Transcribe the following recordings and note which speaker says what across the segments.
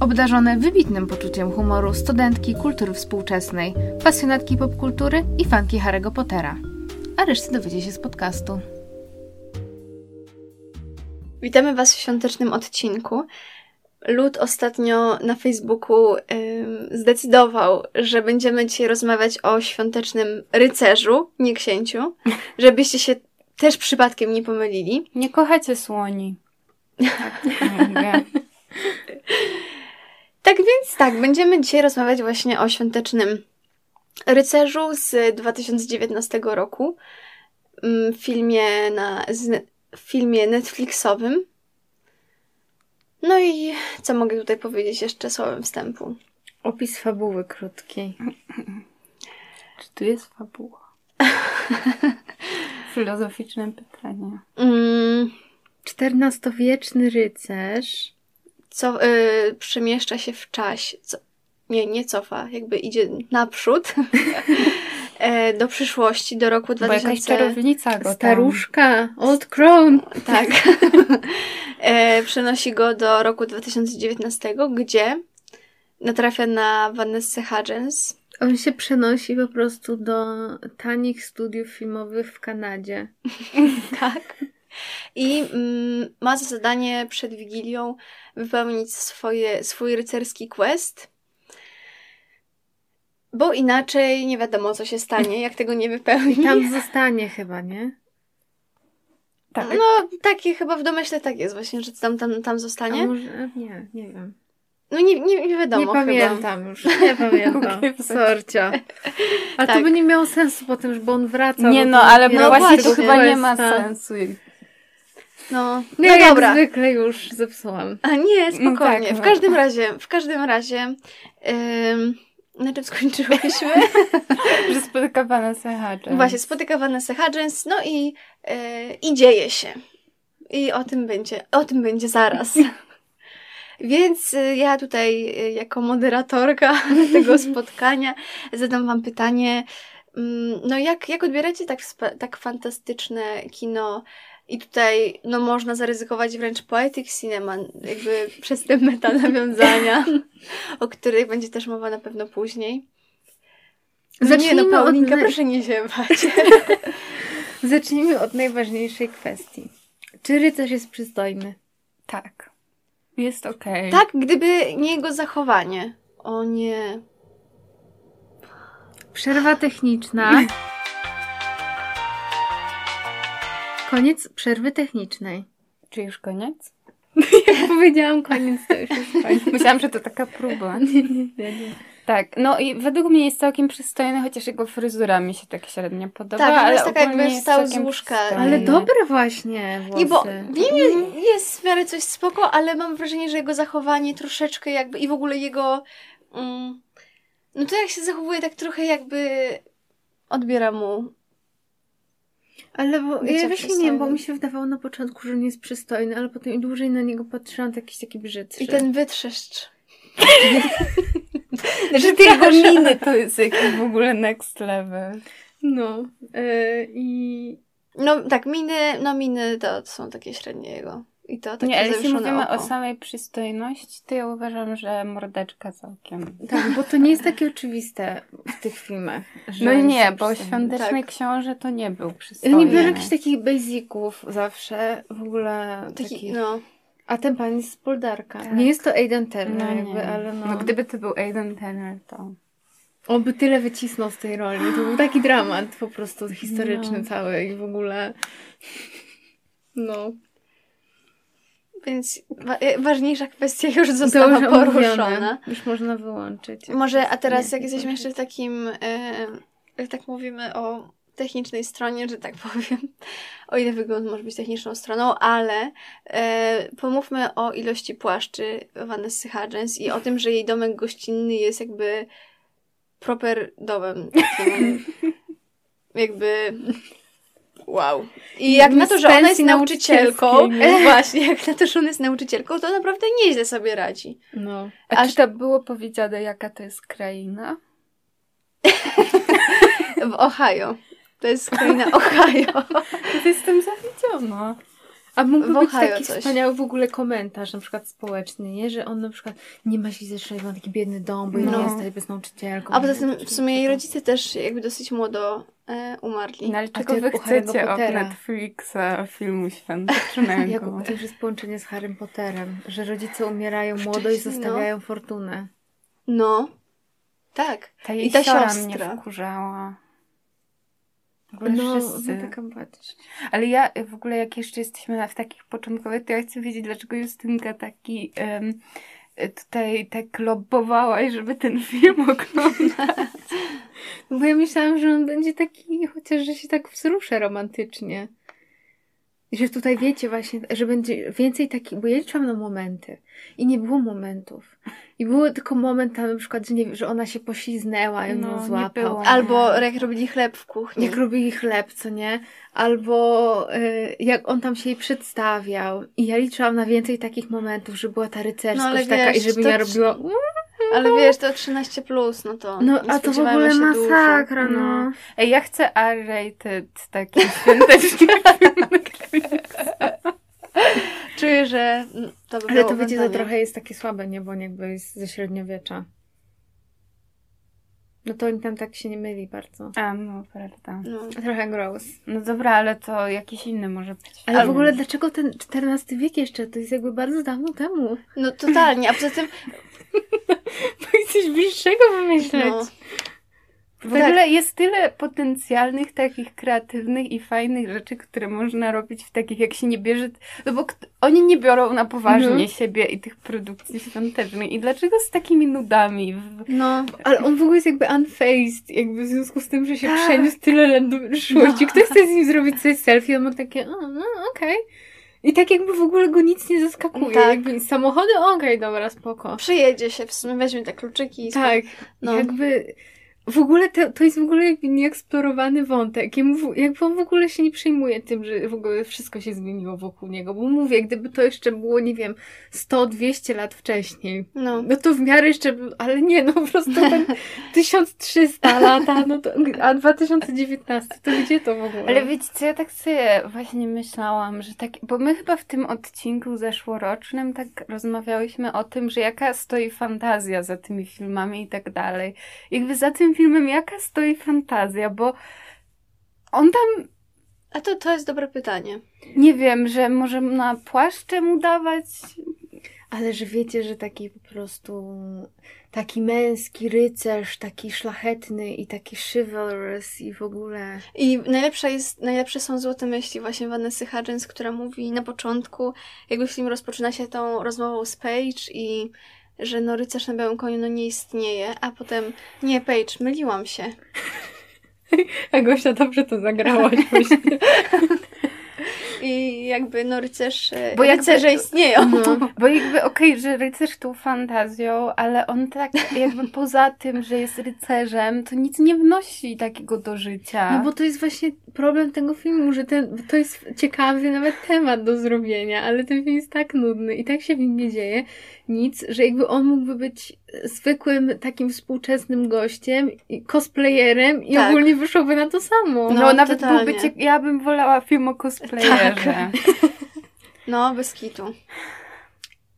Speaker 1: Obdarzone wybitnym poczuciem humoru studentki kultury współczesnej, pasjonatki popkultury i fanki Harry'ego Pottera. A resztę dowiecie się z podcastu.
Speaker 2: Witamy Was w świątecznym odcinku. Lud ostatnio na Facebooku ym, zdecydował, że będziemy dzisiaj rozmawiać o świątecznym rycerzu, nie księciu, żebyście się też przypadkiem nie pomylili.
Speaker 3: Nie kochacie słoni. Tak, mówię.
Speaker 2: Tak więc tak, będziemy dzisiaj rozmawiać właśnie o świątecznym rycerzu z 2019 roku. mm, Filmie na, z, filmie Netflixowym. No i co mogę tutaj powiedzieć jeszcze słowem wstępu?
Speaker 1: Opis fabuły krótkiej.
Speaker 3: Czy tu jest fabuła? Filozoficzne pytanie.
Speaker 2: Mm,
Speaker 1: XIV-wieczny rycerz.
Speaker 2: Co y, przemieszcza się w czasie. Co, nie, nie cofa, jakby idzie naprzód e, do przyszłości, do roku
Speaker 3: Bo jakaś
Speaker 2: 2000.
Speaker 3: czarownica go tam.
Speaker 1: Staruszka, Old Crown.
Speaker 2: Tak. e, przenosi go do roku 2019, gdzie natrafia na Vanessa Hudgens.
Speaker 1: On się przenosi po prostu do tanich studiów filmowych w Kanadzie.
Speaker 2: Tak. I mm, ma za zadanie przed Wigilią wypełnić swoje, swój rycerski quest. Bo inaczej nie wiadomo, co się stanie, jak tego nie wypełni.
Speaker 1: I tam zostanie chyba, nie?
Speaker 3: Tak.
Speaker 2: No, takie chyba w domyśle tak jest właśnie, że tam, tam, tam
Speaker 1: A
Speaker 2: zostanie.
Speaker 1: może, nie, nie wiem.
Speaker 2: No nie, nie, nie wiadomo
Speaker 1: nie
Speaker 2: chyba.
Speaker 1: pamiętam już, nie pamiętam.
Speaker 3: Okej,
Speaker 1: Sorcia. Ale
Speaker 2: Tak.
Speaker 1: to by nie miało sensu potem, bo on wraca.
Speaker 3: Nie no, ale
Speaker 2: no
Speaker 3: właśnie to chyba nie ma sensu.
Speaker 2: No,
Speaker 1: No,
Speaker 2: no
Speaker 1: jak
Speaker 2: dobra.
Speaker 1: zwykle już zepsułam.
Speaker 2: A nie, spokojnie.
Speaker 3: tak,
Speaker 2: w
Speaker 3: no.
Speaker 2: każdym razie, w każdym razie, ym, na czym skończyłyśmy?
Speaker 3: Że spotyka pana Sehacze.
Speaker 2: Właśnie, spotyka Vanessa Hudgens, no i, yy, i dzieje się. I o tym będzie, o tym będzie zaraz. Więc y, ja tutaj, y, jako moderatorka tego spotkania, zadam Wam pytanie. mm, No, jak, jak odbieracie tak, tak fantastyczne kino? I tutaj, no, można zaryzykować wręcz poetic cinema, jakby przez te meta nawiązania, o których będzie też mowa na pewno później. No nie, no,
Speaker 1: Zacznijmy od
Speaker 2: Paulinka,
Speaker 1: naj-
Speaker 2: proszę nie ziewać.
Speaker 1: Zacznijmy od najważniejszej kwestii. Czy rycerz jest przystojny?
Speaker 3: Tak. Jest okej.
Speaker 2: Tak, gdyby nie jego zachowanie. O nie.
Speaker 1: Przerwa techniczna. Koniec przerwy technicznej.
Speaker 3: Czy już koniec?
Speaker 1: Jak powiedziałam koniec, to już jest koniec.
Speaker 3: Myślałam, że to taka próba.
Speaker 1: Nie, nie, nie, nie.
Speaker 3: Tak, no i według mnie jest całkiem przystojny, chociaż jego fryzura mi się tak średnio podoba.
Speaker 2: Tak,
Speaker 3: ale
Speaker 2: jest taka jakby wstał z
Speaker 3: całkiem
Speaker 2: łóżka.
Speaker 3: przystojny.
Speaker 1: Ale dobre właśnie włosy.
Speaker 2: Nie, bo w nim jest, jest w miarę coś spoko, ale mam wrażenie, że jego zachowanie troszeczkę jakby i w ogóle jego. Mm, no to jak się zachowuje, tak trochę jakby odbiera mu.
Speaker 1: Ale bo ja właśnie nie wiem, bo mi się wydawało na początku, że on jest przystojny, ale potem im dłużej na niego patrzyłam, to jakiś taki brzydszy.
Speaker 2: I ten wytrzeszcz.
Speaker 3: Że te jego miny to jest jakiś w ogóle next level.
Speaker 1: No. Yy, I
Speaker 2: No tak, miny, no miny to są takie średnie jego. I to takie
Speaker 3: Nie, ale jeśli mówimy
Speaker 2: oko.
Speaker 3: o samej przystojności, to ja uważam, że mordeczka całkiem.
Speaker 1: tak, bo to nie jest takie oczywiste w tych filmach. Że
Speaker 3: No nie, bo. Świąteczny
Speaker 2: Tak.
Speaker 3: Książę to nie był przystojny.
Speaker 1: Oni biorą jakichś takich basiców zawsze, w ogóle
Speaker 2: Taki,
Speaker 1: takich.
Speaker 2: no.
Speaker 1: A ten pan jest z Poldarka.
Speaker 3: Tak.
Speaker 1: Nie jest to Aiden Turner,
Speaker 3: No
Speaker 1: jakby,
Speaker 3: nie.
Speaker 1: ale no.
Speaker 3: No gdyby to był Aiden Turner, to...
Speaker 1: On by tyle wycisnął z tej roli. To był taki dramat po prostu historyczny
Speaker 3: No.
Speaker 1: cały i w ogóle. No.
Speaker 2: Więc wa- e, ważniejsza kwestia już została
Speaker 1: już
Speaker 2: poruszona.
Speaker 1: omówione. Już można wyłączyć.
Speaker 2: Może, a teraz
Speaker 1: Nie,
Speaker 2: jak jesteśmy jeszcze w takim, jak tak mówimy o technicznej stronie, że tak powiem, o ile wygląd może być techniczną stroną, ale e, pomówmy o ilości płaszczy Vanessy Hudgens i o tym, że jej domek gościnny jest jakby proper domem. Takim, jakby... Wow. I jak na to, że ona jest nauczycielką, właśnie, jak na to, że ona jest nauczycielką, to naprawdę nieźle sobie radzi.
Speaker 1: No. A Aż... czy to było powiedziane, jaka to jest kraina?
Speaker 2: w Ohio. To jest kraina Ohio.
Speaker 1: to jestem zawiedziona. A mógłby być taki coś. wspaniały w ogóle komentarz, na przykład społeczny, nie? Że on na przykład nie ma się zresztą, ma taki biedny dom, bo no. nie jest bez nauczycielką.
Speaker 2: A poza tym w sumie jej rodzice też jakby dosyć młodo umarli.
Speaker 1: No ale czego wy chcecie od Netflixa filmu świątecznego? Jak, to już jest połączenie z Harrym Potterem, że rodzice umierają młodo i no. zostawiają no. fortunę.
Speaker 2: No. Tak.
Speaker 1: Ta I ta siostra mnie wkurzała. W ogóle no, wszyscy. Taka patrz. Ale ja w ogóle jak jeszcze jesteśmy w takich początkowych, to ja chcę wiedzieć, dlaczego Justynka taki um, tutaj tak lobbowałaś, żeby ten film oglądać. Bo ja myślałam, że on będzie taki, chociaż że się tak wzruszę romantycznie. I że tutaj wiecie właśnie, że będzie więcej takich, bo ja liczyłam na momenty i nie było momentów. I był tylko moment tam na przykład, że, nie, że ona się posiznęła i no, ją złapał. Było,
Speaker 2: Albo jak robili chleb w kuchni.
Speaker 1: Jak robili chleb, co nie? Albo y, jak on tam się jej przedstawiał. I ja liczyłam na więcej takich momentów, że była ta rycerskość no, taka wiesz, i żeby ja robiła...
Speaker 2: Ale wiesz, to 13 plus, no to.
Speaker 1: No, a to w ogóle masakra, no. no. Ej, ja chcę R-rated taki świąteczny
Speaker 2: Czuję, że to by
Speaker 1: Ale to wiecie, to trochę jest takie słabe, nie? Bo jakby jest ze średniowiecza. No to oni tam tak się nie myli bardzo. A, no, prawda. No. Trochę gross. No dobra, ale to jakiś inny może być. Ale w ogóle dlaczego ten XIV wiek jeszcze? To jest jakby bardzo dawno temu.
Speaker 2: No totalnie, a poza tym...
Speaker 1: Bo coś bliższego wymyśleć. No. W tak. ogóle jest tyle potencjalnych, takich kreatywnych i fajnych rzeczy, które można robić w takich, jak się nie bierze. No bo oni nie biorą na poważnie no. siebie i tych produkcji świątecznych. I dlaczego z takimi nudami?
Speaker 2: No.
Speaker 1: Ale on w ogóle jest jakby unfaced, jakby w związku z tym, że się tak. przeniósł tyle lat do przyszłości. No. Ktoś chce z nim zrobić coś selfie, on ma takie, o, no okej. Okay. I tak jakby w ogóle go nic nie zaskakuje. Tak. Jakby samochody, okej, okay, dobra, spoko.
Speaker 2: Przyjedzie się, w sumie weźmie te kluczyki i
Speaker 1: Tak, no. jakby w ogóle to, to jest w ogóle jakby nieeksplorowany wątek. Jakby on w ogóle się nie przejmuje tym, że w ogóle wszystko się zmieniło wokół niego. Bo mówię, gdyby to jeszcze było, nie wiem, 100-200 lat wcześniej, no. no to w miarę jeszcze, ale nie, no po prostu ten 1300 lata, no to, a 2019, to gdzie to w ogóle? Ale wiecie co, ja tak sobie właśnie myślałam, że tak, bo my chyba w tym odcinku zeszłorocznym tak rozmawiałyśmy o tym, że jaka stoi fantazja za tymi filmami i tak dalej. Jakby za tym filmem, jaka stoi fantazja, bo on tam...
Speaker 2: A to, to jest dobre pytanie.
Speaker 1: Nie wiem, że może na płaszczem udawać, ale że wiecie, że taki po prostu taki męski rycerz, taki szlachetny i taki chivalrous i w ogóle.
Speaker 2: I najlepsza jest, najlepsze są złote myśli właśnie Vanessa Hudgens, która mówi na początku, jakby film rozpoczyna się tą rozmową z Paige i że no rycerz na białym koniu no nie istnieje, a potem nie, Paige, myliłam się.
Speaker 1: A Gosia dobrze to zagrałaś właśnie.
Speaker 2: I jakby no rycerz, e, bo rycerze jakby, istnieją. No,
Speaker 1: bo jakby okej, okay, że rycerz tą fantazją, ale on tak jakby poza tym, że jest rycerzem, to nic nie wnosi takiego do życia. No bo to jest właśnie problem tego filmu, że ten, to jest ciekawy nawet temat do zrobienia, ale ten film jest tak nudny i tak się w nim nie dzieje nic, że jakby on mógłby być zwykłym takim współczesnym gościem, cosplayerem i tak. ogólnie wyszłoby na to samo. No, no nawet totalnie. byłby cie... ja bym wolała film o cosplayerze. Tak.
Speaker 2: No, bez kitu.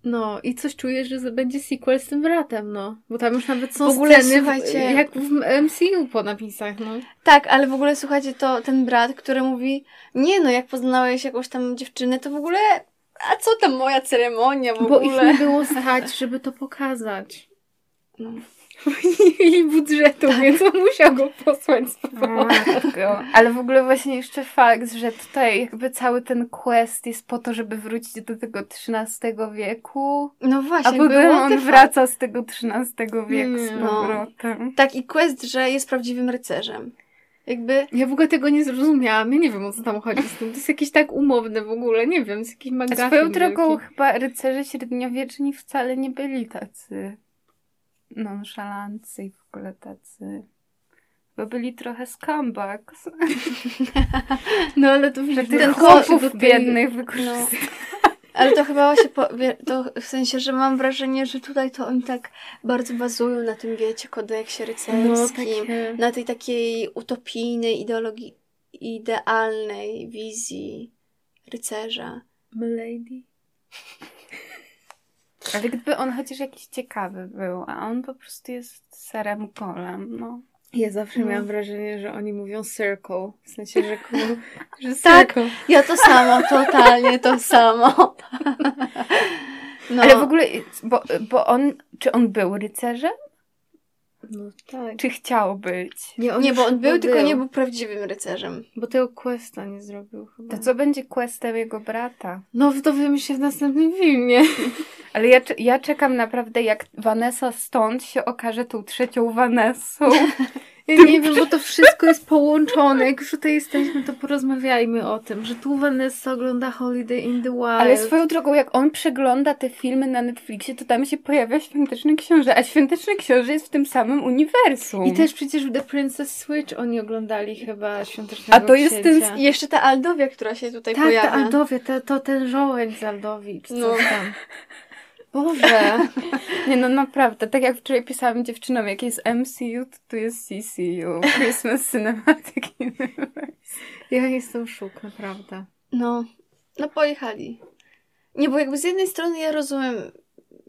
Speaker 1: No i coś czuję, że będzie sequel z tym bratem, no. Bo tam już nawet są w ogóle, sceny słuchajcie, jak w MCU po napisach, no.
Speaker 2: Tak, ale w ogóle słuchajcie, to ten brat, który mówi, nie no, jak poznałeś jakąś tam dziewczynę, to w ogóle a co tam moja ceremonia w
Speaker 1: Bo ogóle? Bo ich nie było stać, żeby to pokazać. No. nie mieli budżetu, tak. więc on musiał go posłać z Ale w ogóle właśnie jeszcze fakt, że tutaj jakby cały ten quest jest po to, żeby wrócić do tego XIII wieku.
Speaker 2: No właśnie.
Speaker 1: A potem on wraca z tego XIII wieku z no. powrotem.
Speaker 2: No. Tak i quest, że jest prawdziwym rycerzem. Jakby...
Speaker 1: Ja w ogóle tego nie zrozumiałam. Ja nie wiem, o co tam chodzi z tym. To jest jakieś tak umowne w ogóle. Nie wiem, z jakiś magazyn. Swoją drogą chyba rycerze średniowieczni wcale nie byli tacy
Speaker 3: nonszalanccy i w ogóle tacy bo byli trochę scumbags.
Speaker 2: No ale to
Speaker 3: Że
Speaker 2: ten
Speaker 3: tych
Speaker 2: chłopów
Speaker 3: biednych wykorzystali.
Speaker 2: Ale to chyba się po, to w sensie, że mam wrażenie, że tutaj to oni tak bardzo bazują na tym, wiecie, kodeksie rycerskim,
Speaker 3: No, takie...
Speaker 2: na tej takiej utopijnej ideologii, idealnej wizji rycerza.
Speaker 3: Milady. Ale gdyby on chociaż jakiś ciekawy był, a on po prostu jest serem kolem, no.
Speaker 1: Ja zawsze
Speaker 2: No.
Speaker 1: miałam wrażenie, że oni mówią circle. W sensie, że, ku, że
Speaker 2: Tak.
Speaker 1: circle.
Speaker 2: Ja to samo, totalnie to samo. No,
Speaker 3: Ale w ogóle, bo, bo on, czy on był rycerzem?
Speaker 1: No tak.
Speaker 3: Czy chciał być?
Speaker 1: Nie,
Speaker 2: nie, bo on
Speaker 1: chyba
Speaker 2: był, tylko nie był prawdziwym rycerzem.
Speaker 1: Bo tego questa nie zrobił chyba.
Speaker 3: To co będzie questem jego brata?
Speaker 1: No to wiemy się w następnym filmie.
Speaker 3: Ale ja, ja czekam naprawdę, jak Vanessa stąd się okaże tą trzecią Vanessą.
Speaker 1: Ja nie wiem, bo to wszystko jest połączone. Jak już tutaj jesteśmy, to porozmawiajmy o tym, że tu Vanessa ogląda Holiday in the Wild.
Speaker 3: Ale swoją drogą, jak on przegląda te filmy na Netflixie, to tam się pojawia Świąteczny Książę, a Świąteczny Książę jest w tym samym uniwersum.
Speaker 1: I też przecież w The Princess Switch oni oglądali chyba Świątecznego
Speaker 3: A to jest ten-
Speaker 1: Księcia.
Speaker 2: I jeszcze ta Aldowia, która się tutaj
Speaker 1: Tak,
Speaker 2: pojawia.
Speaker 1: ta Aldowia, to, to ten żołędź z Aldowi, czy
Speaker 2: No.
Speaker 1: tam.
Speaker 2: Boże.
Speaker 3: Nie no, naprawdę. Tak jak wczoraj pisałam dziewczynom, jak jest MCU, to tu jest CCU. Christmas Cinematic Universe.
Speaker 1: Ja jestem w szoku, naprawdę.
Speaker 2: No, no pojechali. Nie, bo jakby z jednej strony ja rozumiem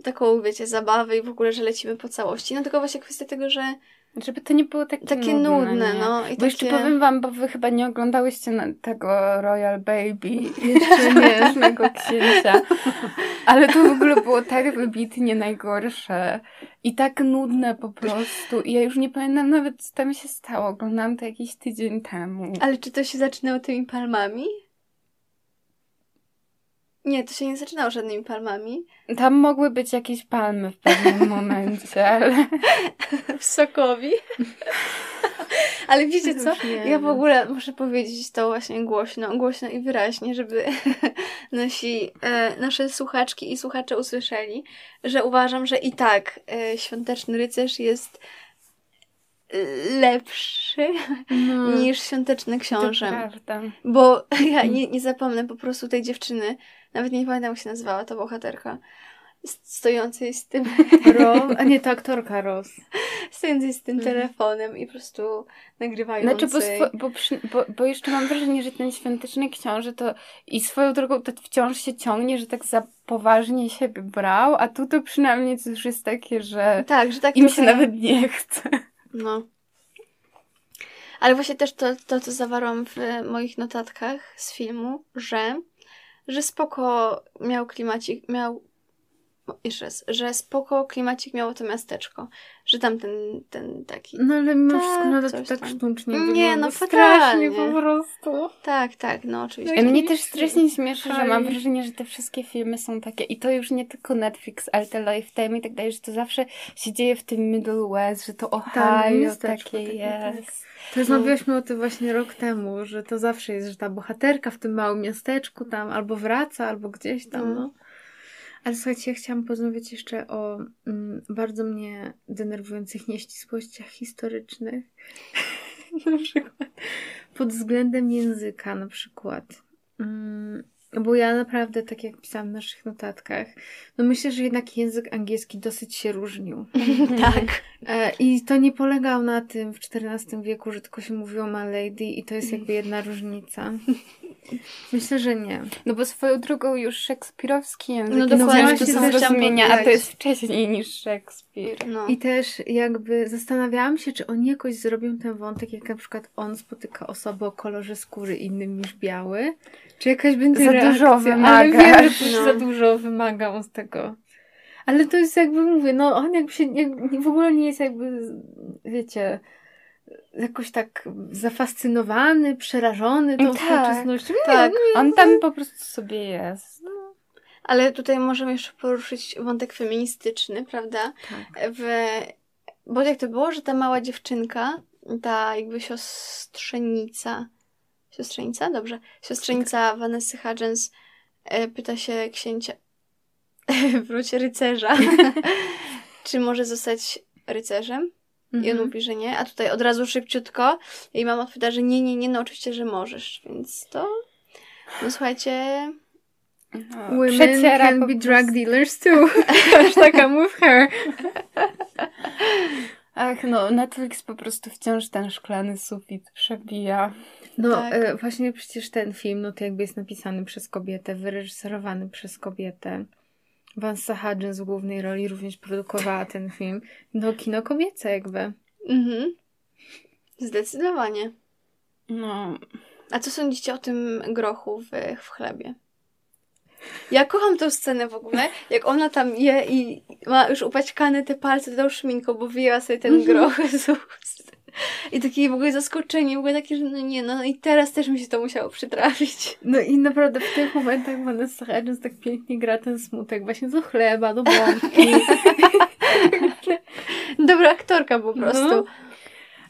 Speaker 2: taką, wiecie, zabawę i w ogóle, że lecimy po całości, no tylko właśnie kwestia tego, że
Speaker 3: Żeby to nie było takie,
Speaker 2: takie
Speaker 3: nudne,
Speaker 2: nudne, no. I
Speaker 3: Bo jeszcze
Speaker 2: takie...
Speaker 3: powiem wam, bo wy chyba nie oglądałyście tego Royal Baby.
Speaker 1: Jeszcze nie.
Speaker 3: Księcia. Ale to w ogóle było tak wybitnie najgorsze. I tak nudne po prostu. I ja już nie pamiętam nawet, co tam się stało. Oglądałam to jakiś tydzień temu.
Speaker 2: Ale czy to się zaczynało tymi palmami? Nie, to się nie zaczynało żadnymi palmami.
Speaker 3: Tam mogły być jakieś palmy w pewnym momencie, ale...
Speaker 2: W Sokowi. Ale wiecie co? Ja w
Speaker 1: wiem.
Speaker 2: ogóle muszę powiedzieć to właśnie głośno, głośno i wyraźnie, żeby nasi, e, nasze słuchaczki i słuchacze usłyszeli, że uważam, że i tak e, Świąteczny Rycerz jest lepszy
Speaker 1: No.
Speaker 2: niż Świąteczny Książę.
Speaker 3: To prawda.
Speaker 2: Bo ja nie, nie zapomnę po prostu tej dziewczyny, nawet nie pamiętam jak się nazywała ta bohaterka, stojącej z tym,
Speaker 1: Ro, a nie, to aktorka Ros.
Speaker 2: stojącej z tym
Speaker 1: Mhm.
Speaker 2: telefonem i po prostu nagrywającej.
Speaker 3: Znaczy, bo, swo- bo, przy- bo, bo jeszcze mam wrażenie, że ten świąteczny książę to i swoją drogą to wciąż się ciągnie, że tak za poważnie siebie brał, a tu to przynajmniej to już jest takie, że
Speaker 2: Tak, że tak
Speaker 3: im się nawet nie chce.
Speaker 2: No. Ale właśnie też to, to, co zawarłam w moich notatkach z filmu, że, że spoko miał klimacik, miał, jeszcze raz, że spoko klimacik miało to miasteczko, że tam ten, ten taki,
Speaker 1: No ale mimo
Speaker 2: Tak,
Speaker 1: wszystko nadal
Speaker 2: coś
Speaker 1: tak
Speaker 2: tam.
Speaker 1: sztucznie
Speaker 2: Nie, no
Speaker 1: strasznie
Speaker 2: fatalnie.
Speaker 1: po prostu.
Speaker 2: tak, tak, no oczywiście.
Speaker 1: Jakiś
Speaker 3: Mnie też strasznie śmieszy, że mam wrażenie, że te wszystkie filmy są takie i to już nie tylko Netflix, ale te Lifetime i tak dalej, że to zawsze się dzieje w tym Middle West, że to Ohio
Speaker 1: miasteczko
Speaker 3: takie jest.
Speaker 1: To rozmawialiśmy o tym właśnie rok temu, że to zawsze jest, że ta bohaterka w tym małym miasteczku tam albo wraca, albo gdzieś tam,
Speaker 2: Mm.
Speaker 1: no. Ale słuchajcie, ja chciałam porozmawiać jeszcze o mm, bardzo mnie denerwujących nieścisłościach historycznych. na przykład pod względem języka na przykład. Mm, bo ja naprawdę, tak jak pisałam w naszych notatkach, no myślę, że jednak język angielski dosyć się różnił.
Speaker 2: tak.
Speaker 1: E, I to nie polegał na tym w XIV wieku, że tylko się mówiło ma lady i to jest jakby jedna różnica. Myślę, że nie.
Speaker 3: No bo swoją drogą już szekspirowski język
Speaker 2: No dokładnie,
Speaker 3: ciężki
Speaker 1: to chciałam
Speaker 3: zrozumienia, a to jest wcześniej niż Szekspir.
Speaker 2: No.
Speaker 1: I też jakby zastanawiałam się, czy oni jakoś zrobią ten wątek, jak na przykład on spotyka osobę o kolorze skóry innym niż biały, czy jakaś będzie
Speaker 3: Dużo
Speaker 1: Ale
Speaker 3: wymaga.
Speaker 1: wiem, że też
Speaker 2: No.
Speaker 1: za dużo wymagał z tego. Ale to jest jakby, mówię, no on jakby się, jak, w ogóle nie jest jakby, wiecie, jakoś tak zafascynowany, przerażony tą
Speaker 3: Tak,
Speaker 1: współczesnością.
Speaker 2: Tak.
Speaker 1: nie,
Speaker 3: On tam po prostu sobie jest.
Speaker 2: Ale tutaj możemy jeszcze poruszyć wątek feministyczny, prawda?
Speaker 1: Tak.
Speaker 2: w... Bo jak to było, że ta mała dziewczynka, ta jakby siostrzenica, siostrzenica? Dobrze. Siostrzenica Vanessa Hudgens e, pyta się księcia w rocie rycerza, czy może zostać rycerzem. I on
Speaker 1: Mhm.
Speaker 2: mówi, że nie, a tutaj od razu szybciutko. I mama odpowiada, że nie, nie, nie, no oczywiście, że możesz. Więc to, no słuchajcie,
Speaker 3: No,
Speaker 1: Women can be drug dealers too. Hashtag I'm with her.
Speaker 3: Ach, no, Netflix po prostu wciąż ten szklany sufit przebija.
Speaker 1: No
Speaker 2: Tak.
Speaker 1: e, właśnie przecież ten film, no to jakby jest napisany przez kobietę, wyreżyserowany przez kobietę. Vanessa Hudgens w głównej roli również produkowała ten film. No kino kobiece jakby.
Speaker 2: mhm. Zdecydowanie.
Speaker 3: No,
Speaker 2: A co sądzicie o tym grochu w, w chlebie? Ja kocham tę scenę w ogóle, jak ona tam je i ma już upaćkane te palce tą szminką, bo wyjęła sobie ten groch z ust. I takie w ogóle zaskoczenie, w ogóle takie, że no nie, no i teraz też mi się to musiało przytrafić.
Speaker 1: No i naprawdę w tych momentach Vanessa Hudgens tak pięknie gra ten smutek właśnie do chleba, do bombki.
Speaker 2: Dobra aktorka po prostu.
Speaker 1: No.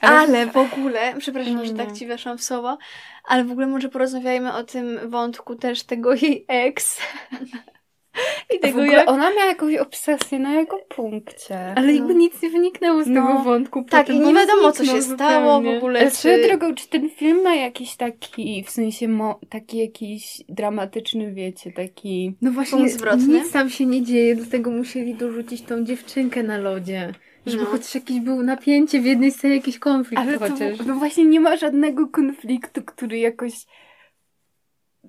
Speaker 2: Ale w ogóle, przepraszam, że
Speaker 3: No.
Speaker 2: tak ci weszłam w słowo, ale w ogóle może porozmawiajmy o tym wątku też tego jej ex. I tego jak...
Speaker 3: ona miała jakąś obsesję na jego punkcie.
Speaker 1: Ale jakby
Speaker 2: No.
Speaker 1: nic nie wyniknęło z
Speaker 3: No.
Speaker 1: tego wątku.
Speaker 2: Tak, i nie wiadomo, co się stało w ogóle.
Speaker 3: Ale swoją
Speaker 2: Czy...
Speaker 3: drogą, czy ten film ma jakiś taki, w sensie mo, taki jakiś dramatyczny, wiecie, taki...
Speaker 1: No właśnie, nic tam się nie dzieje, dlatego musieli dorzucić tą dziewczynkę na lodzie. Żeby
Speaker 2: No.
Speaker 1: chociaż jakieś było napięcie w jednej scenie, jakiś konflikt
Speaker 3: Ale to,
Speaker 1: chociaż.
Speaker 3: no właśnie nie ma żadnego konfliktu, który jakoś...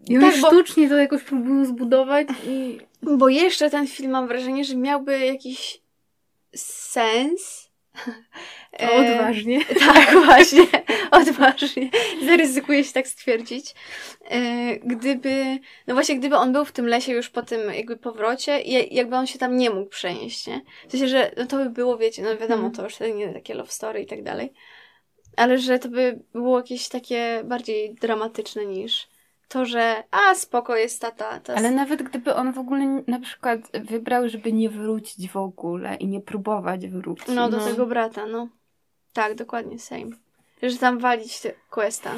Speaker 1: I
Speaker 2: Tak, bo-
Speaker 1: sztucznie to jakoś próbują zbudować i...
Speaker 2: Bo jeszcze ten film mam wrażenie, że miałby jakiś sens.
Speaker 1: To odważnie.
Speaker 2: Tak, właśnie, odważnie. Zaryzykuję się tak stwierdzić. E, gdyby, no właśnie, gdyby on był w tym lesie już po tym jakby powrocie i jakby on się tam nie mógł przenieść, nie? W sensie, że no to by było, wiecie, no wiadomo,
Speaker 1: Mhm.
Speaker 2: to już nie takie love story i tak dalej. Ale że to by było jakieś takie bardziej dramatyczne niż to, że a, spoko jest tata. To
Speaker 3: Ale nawet gdyby on w ogóle na przykład wybrał, żeby nie wrócić w ogóle i nie próbować wrócić.
Speaker 2: No, do
Speaker 1: No.
Speaker 2: tego brata, no. Tak, dokładnie, same. Że tam walić te questa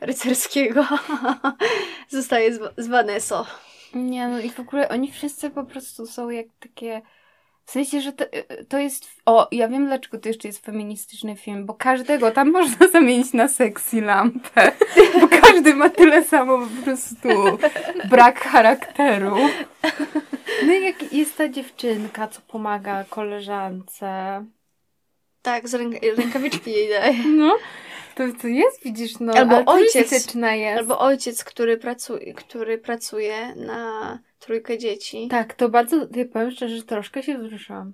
Speaker 2: rycerskiego zostaje z, z.
Speaker 3: Nie, no i w ogóle oni wszyscy po prostu są jak takie... W sensie, że to, to jest... O, ja wiem dlaczego to jeszcze jest feministyczny film, bo każdego tam można zamienić na sexy lampę. Bo każdy ma tyle samo po prostu brak charakteru.
Speaker 1: No i jak jest ta dziewczynka, co pomaga koleżance.
Speaker 2: Tak, z ręk rękawiczki jej daje.
Speaker 1: No, to, to jest, widzisz, no.
Speaker 2: Albo ojciec.
Speaker 1: jest.
Speaker 2: Albo ojciec, który pracuje, który pracuje na trójkę dzieci.
Speaker 1: Tak, to bardzo, ja powiem szczerze, że troszkę się wzruszyłam.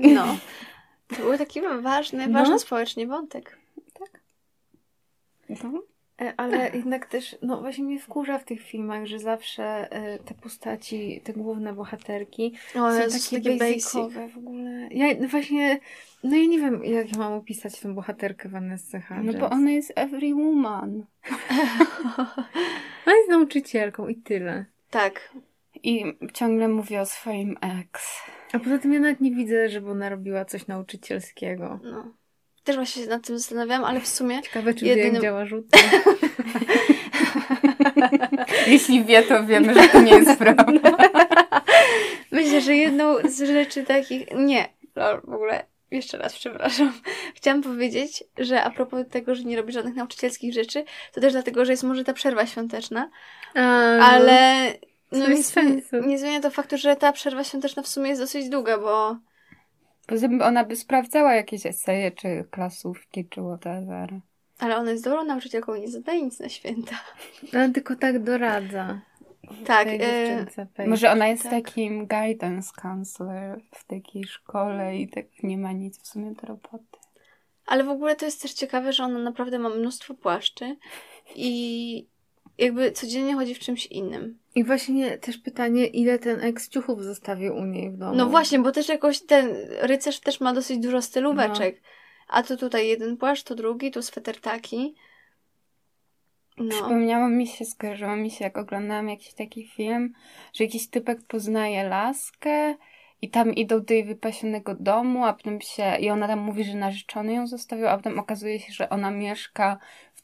Speaker 2: No. To był taki ważny,
Speaker 1: No.
Speaker 2: ważny społecznie wątek.
Speaker 3: No.
Speaker 1: E, Ale jednak też, no właśnie mnie wkurza w tych filmach, że zawsze e, te postaci, te główne bohaterki
Speaker 2: O,
Speaker 1: są takie,
Speaker 2: takie basic.
Speaker 1: basicowe w ogóle. Ja no właśnie, no ja nie wiem, jak ja mam opisać tę bohaterkę Vanessa Hudgens.
Speaker 3: no bo ona jest every woman.
Speaker 1: Ona jest nauczycielką i tyle.
Speaker 2: Tak.
Speaker 3: I ciągle mówi o swoim ex.
Speaker 1: A poza tym ja nawet nie widzę, żeby ona robiła coś nauczycielskiego.
Speaker 2: No. Też właśnie się nad tym zastanawiam, ale w sumie
Speaker 1: Ciekawe, czy
Speaker 2: Jedynym-
Speaker 1: wie, jak działa rzut.
Speaker 3: Jeśli wie, to wiemy, że to nie jest prawda.
Speaker 2: Myślę, że jedną z rzeczy takich. Nie, w ogóle. Jeszcze raz, przepraszam. Chciałam powiedzieć, że a propos tego, że nie robi żadnych nauczycielskich rzeczy, to też dlatego, że jest może ta przerwa świąteczna,
Speaker 1: A, no.
Speaker 2: ale no, nie, nie zmienia to faktu, że ta przerwa świąteczna w sumie jest dosyć długa, bo
Speaker 3: Poza tym ona by sprawdzała jakieś eseje, czy klasówki, czy whatever.
Speaker 2: ale ona jest dobrą nauczycielką nie zadaje nic na święta.
Speaker 1: Ale tylko tak doradza.
Speaker 2: Tak, e.
Speaker 3: Może ona jest
Speaker 2: tak.
Speaker 3: takim guidance counselor w takiej szkole i tak nie ma nic w sumie do roboty.
Speaker 2: ale w ogóle to jest też ciekawe, że ona naprawdę ma mnóstwo płaszczy i jakby codziennie chodzi w czymś innym.
Speaker 1: I właśnie też pytanie, ile ten ex ciuchów zostawił u niej w domu.
Speaker 2: No właśnie, bo też jakoś ten rycerz też ma dosyć dużo stylóweczek. A to tutaj jeden płaszcz, to drugi, tu sweter taki. No.
Speaker 3: Przypomniało mi się, skojarzyło mi się, jak oglądałam jakiś taki film, że jakiś typek poznaje laskę i tam idą do jej wypasionego domu, a potem się, i ona tam mówi, że narzeczony ją zostawił, a potem okazuje się, że ona mieszka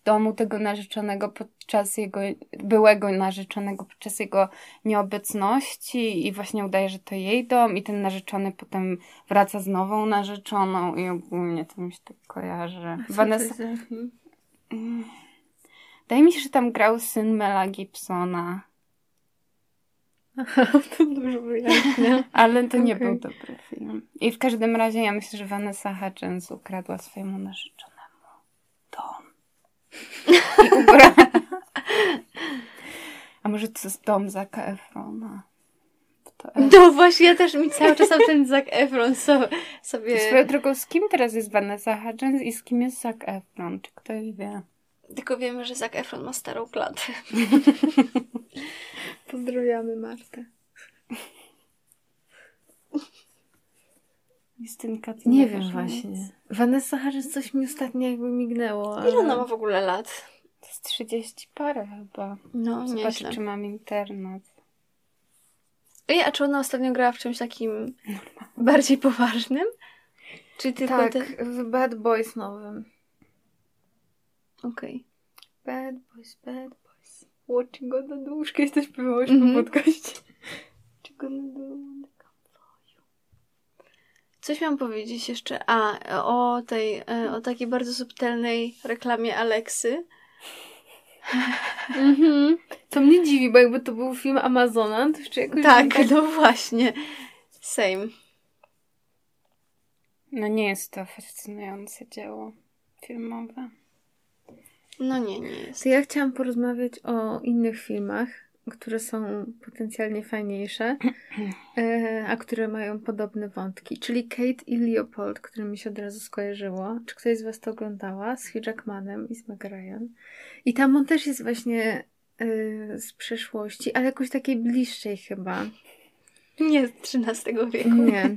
Speaker 3: domu tego narzeczonego podczas jego, byłego narzeczonego podczas jego nieobecności i właśnie udaje, że to jej dom i ten narzeczony potem wraca z nową narzeczoną i ogólnie to mi się tak kojarzy. Vanessa... Mm. Wydaje mi się, że tam grał syn Mela Gibsona.
Speaker 1: Aha, to dużo wyjaśnia.
Speaker 3: Ale to nie okay. był dobry film. I w każdym razie ja myślę, że Vanessa Hudgens ukradła swojemu narzeczonemu. I. A może to jest dom Zaka Efrona?
Speaker 2: No właśnie, ja też mi cały czas ten Zac Efron so, sobie...
Speaker 3: Swoją drogą, z kim teraz jest Vanessa Hudgens i z kim jest Zac Efron? Czy ktoś wie?
Speaker 2: Tylko wiemy, że Zac Efron ma starą klatę.
Speaker 1: Pozdrawiamy Martę.
Speaker 3: Justynka, ty
Speaker 1: nie, nie wiem właśnie. Nic. Vanessa Hudgens coś mi ostatnio jakby mignęło.
Speaker 2: Ale... Ile ona ma w ogóle lat?
Speaker 3: To jest 30 parę chyba.
Speaker 2: No, Zobaczę,
Speaker 3: nieźle. czy mam internet.
Speaker 2: Ej, a czy ona ostatnio grała w czymś takim bardziej poważnym?
Speaker 1: Czy tylko tak, te... w Bad Boys nowym.
Speaker 2: Okej.
Speaker 1: Okay. Bad Boys, Bad Boys. Watching on the duszkę jesteś śpiewałaś mm -hmm. po podcaście. Czego na
Speaker 2: Coś miałam powiedzieć jeszcze. A, o tej, e, o takiej bardzo subtelnej reklamie Aleksy.
Speaker 1: Mhm. Co mnie dziwi, bo jakby to był film Amazona, to jeszcze jakoś...
Speaker 2: Tak, tak, no właśnie. Same.
Speaker 3: No nie jest to fascynujące dzieło filmowe.
Speaker 2: No nie, nie jest.
Speaker 1: To ja chciałam porozmawiać o innych filmach, które są potencjalnie fajniejsze, e, a które mają podobne wątki. Czyli Kate i Leopold, które mi się od razu skojarzyło. Czy ktoś z Was to oglądała? Z Hugh Jackmanem i z Meg Ryan. I tam on też jest właśnie e, z przeszłości, ale jakoś takiej bliższej chyba.
Speaker 2: Nie z XIII wieku.
Speaker 1: Nie.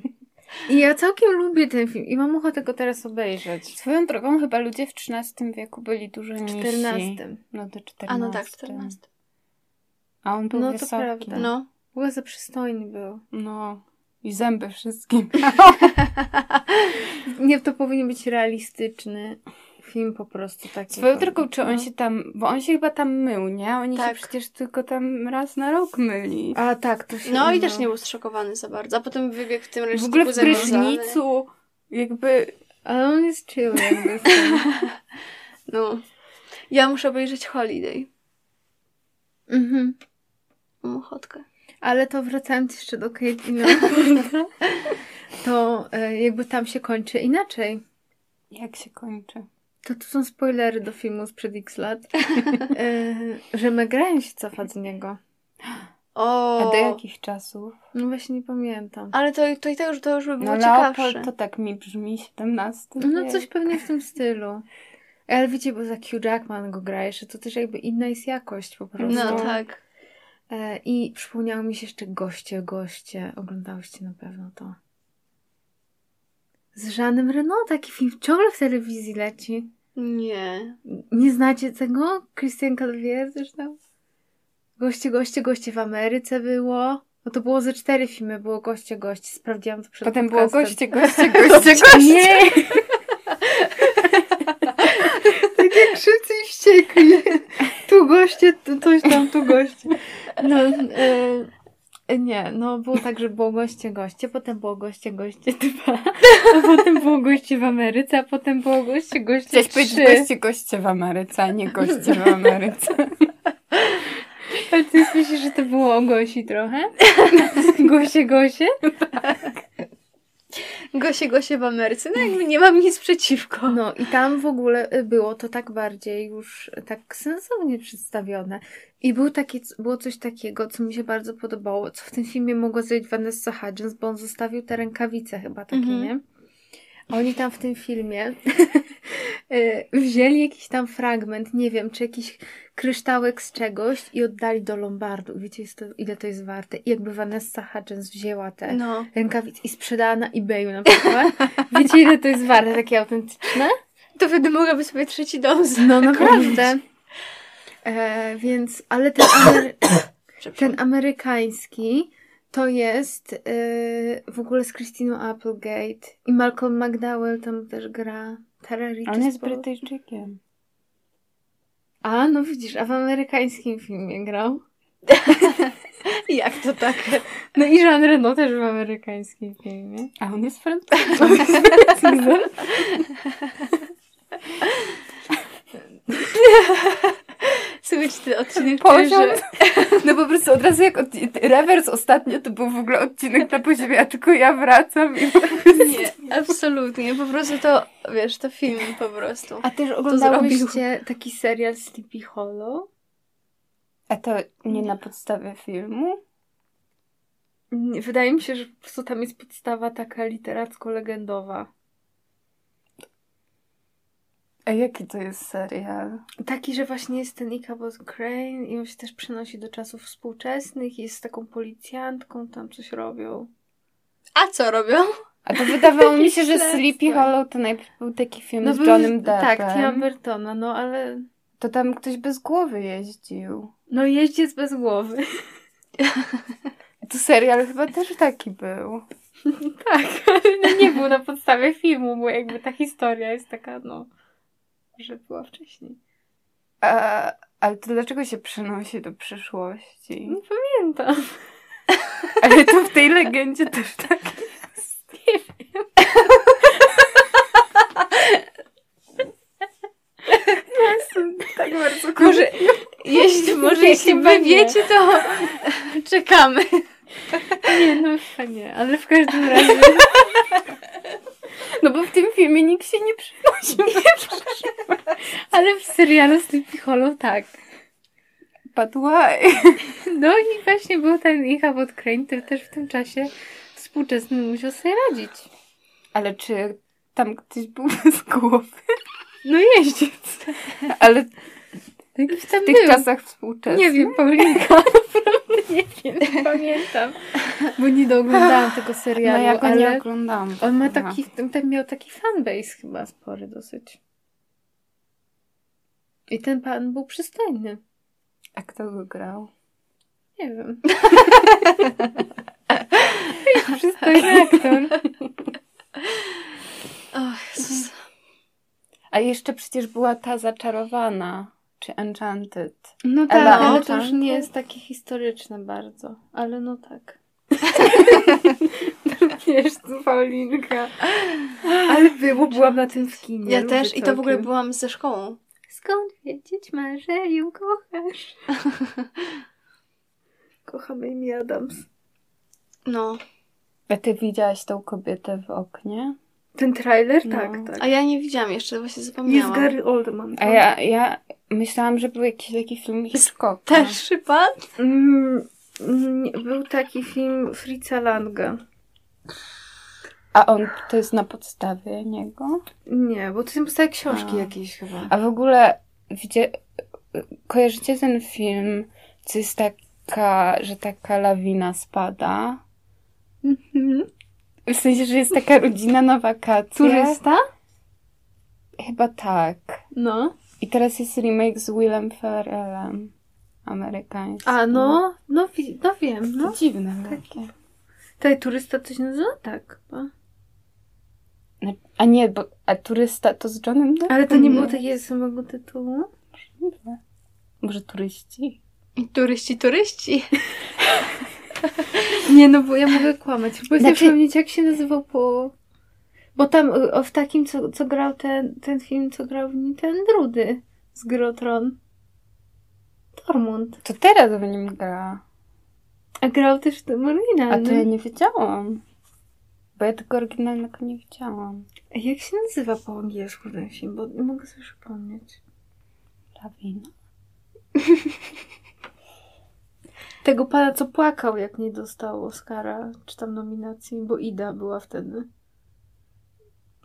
Speaker 1: I ja całkiem lubię ten film i mam ochotę go teraz obejrzeć.
Speaker 3: Swoją drogą chyba ludzie w XIII wieku byli dużo niżsi.
Speaker 1: W XIV.
Speaker 3: No do XIV.
Speaker 2: A no tak, w XIV.
Speaker 3: A on był
Speaker 1: no,
Speaker 3: wysoki.
Speaker 1: to prawda.
Speaker 2: No.
Speaker 1: Bardzo przystojny był.
Speaker 3: No. I zęby wszystkim.
Speaker 1: Nie, to powinien być realistyczny film po prostu taki.
Speaker 3: Swoją drogą, czy on no. się tam, bo on się chyba tam mył, nie? Oni tak. się przecież tylko tam raz na rok myli.
Speaker 1: A tak, to się
Speaker 2: No i też nie był zszokowany za bardzo, a potem wybiegł w tym
Speaker 3: W ogóle w prysznicu, jakby...
Speaker 1: Ale on jest chill jakby.
Speaker 2: no. Ja muszę obejrzeć Holiday.
Speaker 1: Mhm.
Speaker 2: Mam ochotkę.
Speaker 1: Ale to wracając jeszcze do Kate no, to e, jakby tam się kończy inaczej.
Speaker 3: Jak się kończy?
Speaker 1: To tu są spoilery do filmu sprzed x lat. e, że Meg Ryan się cofa z niego.
Speaker 2: O.
Speaker 3: A do jakich czasów?
Speaker 1: No właśnie nie pamiętam.
Speaker 2: Ale to, to i to już, to już by było
Speaker 3: no,
Speaker 2: ciekawsze.
Speaker 3: Leopold to tak mi brzmi 17
Speaker 1: No coś pewnie w tym stylu. Ale wiecie, bo za Hugh Jackman go gra jeszcze, to też jakby inna jest jakość po prostu.
Speaker 2: No tak.
Speaker 1: E, I przypomniało mi się jeszcze Goście, Goście. Oglądałyście na pewno to. Z Żanem Renault taki film ciągle w telewizji leci.
Speaker 2: Nie.
Speaker 1: Nie znacie tego? Christian Calvier zresztą? Goście, goście, goście w Ameryce było. No to było ze cztery filmy, było goście, goście. Sprawdziłam to przed
Speaker 3: Potem podcastem. było goście, goście, goście, goście.
Speaker 1: Nie! Tak jak szybcy i wściekli. Tu goście, coś tam, tu goście. No, e, nie, no było tak, że było goście, goście, potem było goście, goście dwa, a potem było goście w Ameryce, a potem było goście, goście Chciałeś powiedzieć
Speaker 3: goście, goście w Ameryce, a nie goście w Ameryce.
Speaker 1: Ale ty myślisz, że to było o Gosi trochę? Gosie, Gosie? Tak.
Speaker 2: Gosie, Gosie w Ameryce. No jakby nie mam nic przeciwko.
Speaker 1: No i tam w ogóle y, było to tak bardziej już tak sensownie przedstawione. I był taki, było coś takiego, co mi się bardzo podobało, co w tym filmie mogło zrobić Vanessa Hudgens, bo on zostawił te rękawice chyba takie, mm -hmm. nie? Oni tam w tym filmie y, wzięli jakiś tam fragment, nie wiem, czy jakiś kryształek z czegoś i oddali do Lombardu. Wiecie, to, ile to jest warte? I jakby Vanessa Hudgens wzięła te no. rękawice i sprzedała na eBayu na przykład. Wiecie, ile to jest warte, takie autentyczne?
Speaker 2: To wtedy mogłaby sobie trzeci dom
Speaker 1: No naprawdę. E, więc, ale ten, Amery ten amerykański to jest yy, w ogóle z Christiną Applegate i Malcolm McDowell tam też gra. Tara
Speaker 3: On jest Brytyjczykiem.
Speaker 1: A, no widzisz, a w amerykańskim filmie grał.
Speaker 2: Jak to tak?
Speaker 1: No i Jean Reno też w amerykańskim filmie.
Speaker 3: A on jest francusem.
Speaker 2: Słuchajcie, ten odcinek
Speaker 3: Poziom.
Speaker 2: czuję, że...
Speaker 3: No po prostu od razu jak od... rewers ostatnio to był w ogóle odcinek na poziomie, a tylko ja wracam i
Speaker 2: Nie, absolutnie. Po prostu to, wiesz, to film po prostu.
Speaker 1: A też oglądałyście taki serial Sleepy Hollow?
Speaker 3: A to nie na podstawie filmu?
Speaker 1: Wydaje mi się, że po prostu tam jest podstawa taka literacko-legendowa.
Speaker 3: A jaki to jest serial?
Speaker 1: Taki, że właśnie jest ten Ichabod Crane i on się też przenosi do czasów współczesnych i jest z taką policjantką, tam coś robią.
Speaker 2: A co robią?
Speaker 3: A to wydawało mi się, że. Sleepy Hollow to najpierw był taki film z
Speaker 1: był-
Speaker 3: Johnem Deppem.
Speaker 1: Tak, Tima Burtona, no ale...
Speaker 3: To tam ktoś bez głowy jeździł.
Speaker 1: No jeździec bez głowy.
Speaker 3: To serial chyba też taki był.
Speaker 1: Tak, ale no nie był na podstawie filmu, bo jakby ta historia jest taka, no, że była wcześniej.
Speaker 3: A, ale to dlaczego się przenosi do przyszłości?
Speaker 1: Nie pamiętam.
Speaker 3: Ale to w tej legendzie też tak jest.
Speaker 1: Nie wiem.
Speaker 3: Jestem tak bardzo
Speaker 2: Może, jeśli, może jeśli wy wiecie, to czekamy.
Speaker 1: Nie, no chyba nie, ale w każdym razie...
Speaker 3: No bo w tym filmie nikt się nie przenosił.
Speaker 1: Ale w serialu Sleepy Hollow tak.
Speaker 3: But why?
Speaker 1: No i właśnie był ten Ichabod Crane, który też w tym czasie współczesny musiał sobie radzić.
Speaker 3: Ale czy tam ktoś był bez głowy?
Speaker 1: No jeździec.
Speaker 3: Ale
Speaker 1: Jakiś
Speaker 3: w tych
Speaker 1: był.
Speaker 3: czasach współczesnych?
Speaker 1: Nie wiem, Paulinka. Nie wiem, nie pamiętam. Bo nie dooglądałam tego
Speaker 3: No
Speaker 1: serialu,
Speaker 3: ja go nie oglądałam.
Speaker 1: on ma taki, ten miał taki fanbase chyba spory dosyć. I ten pan był przystojny.
Speaker 3: A kto go grał?
Speaker 1: Nie wiem. przystojny aktor.
Speaker 2: O Jezus.
Speaker 3: A jeszcze przecież była ta zaczarowana, czy Enchanted.
Speaker 1: No tak,
Speaker 3: Ela
Speaker 1: ale to już nie jest takie historyczne bardzo. Ale no tak. Wiesz, tu Paulinka. Ale było, byłam na tym w kinie.
Speaker 2: Ja też i to w ogóle byłam ze szkołą.
Speaker 1: Skąd wiedzieć że ją kochasz? Kocham Amy Adams.
Speaker 2: No.
Speaker 3: A ty widziałaś tą kobietę w oknie?
Speaker 1: Ten trailer?
Speaker 3: No.
Speaker 1: Tak, tak.
Speaker 2: A ja nie widziałam jeszcze, właśnie
Speaker 1: Jest
Speaker 2: zapomniałam.
Speaker 1: Gary Oldman.
Speaker 3: A ja, ja myślałam, że był jakiś taki film Hitchcocka.
Speaker 2: Też przypadł?
Speaker 1: Mm, był taki film Fritza Langa.
Speaker 3: A on to jest na podstawie niego?
Speaker 1: Nie, bo to są powstały książki
Speaker 3: A.
Speaker 1: jakieś chyba.
Speaker 3: A w ogóle widzie, kojarzycie ten film, co jest taka, że taka lawina spada?
Speaker 1: Mhm.
Speaker 3: W sensie, że jest taka rodzina na wakacje.
Speaker 1: Turysta?
Speaker 3: Chyba tak.
Speaker 1: No.
Speaker 3: I teraz jest remake z Willem Ferrellem. Amerykański.
Speaker 1: A no, no, wi- no wiem,
Speaker 3: To
Speaker 1: no.
Speaker 3: dziwne takie.
Speaker 1: Tutaj turysta coś nazywa? Tak. chyba.
Speaker 3: No, A nie, bo a turysta to z Johnem Deppem?
Speaker 1: Ale to nie było takiego samego tytułu?
Speaker 3: Możliwe. Może turyści?
Speaker 2: Turyści, turyści.
Speaker 1: Nie, no bo ja mogę kłamać. Próbuję
Speaker 3: Znaczy-
Speaker 1: sobie przypomnieć, jak się nazywał po... Bo tam y, w takim, co, co grał ten, ten film, co grał w nim ten Drudy z Grotron. Tormund.
Speaker 3: To teraz w nim gra.
Speaker 1: A grał też w tym
Speaker 3: A
Speaker 1: oryginalnym.
Speaker 3: to ja nie wiedziałam. Bo ja tego oryginalnego nie widziałam.
Speaker 1: A Jak się nazywa po angielsku ten film? Bo nie mogę sobie przypomnieć.
Speaker 3: Lawina.
Speaker 1: Tego pana, co płakał, jak nie dostał Oscara, czy tam nominacji, bo Ida była wtedy.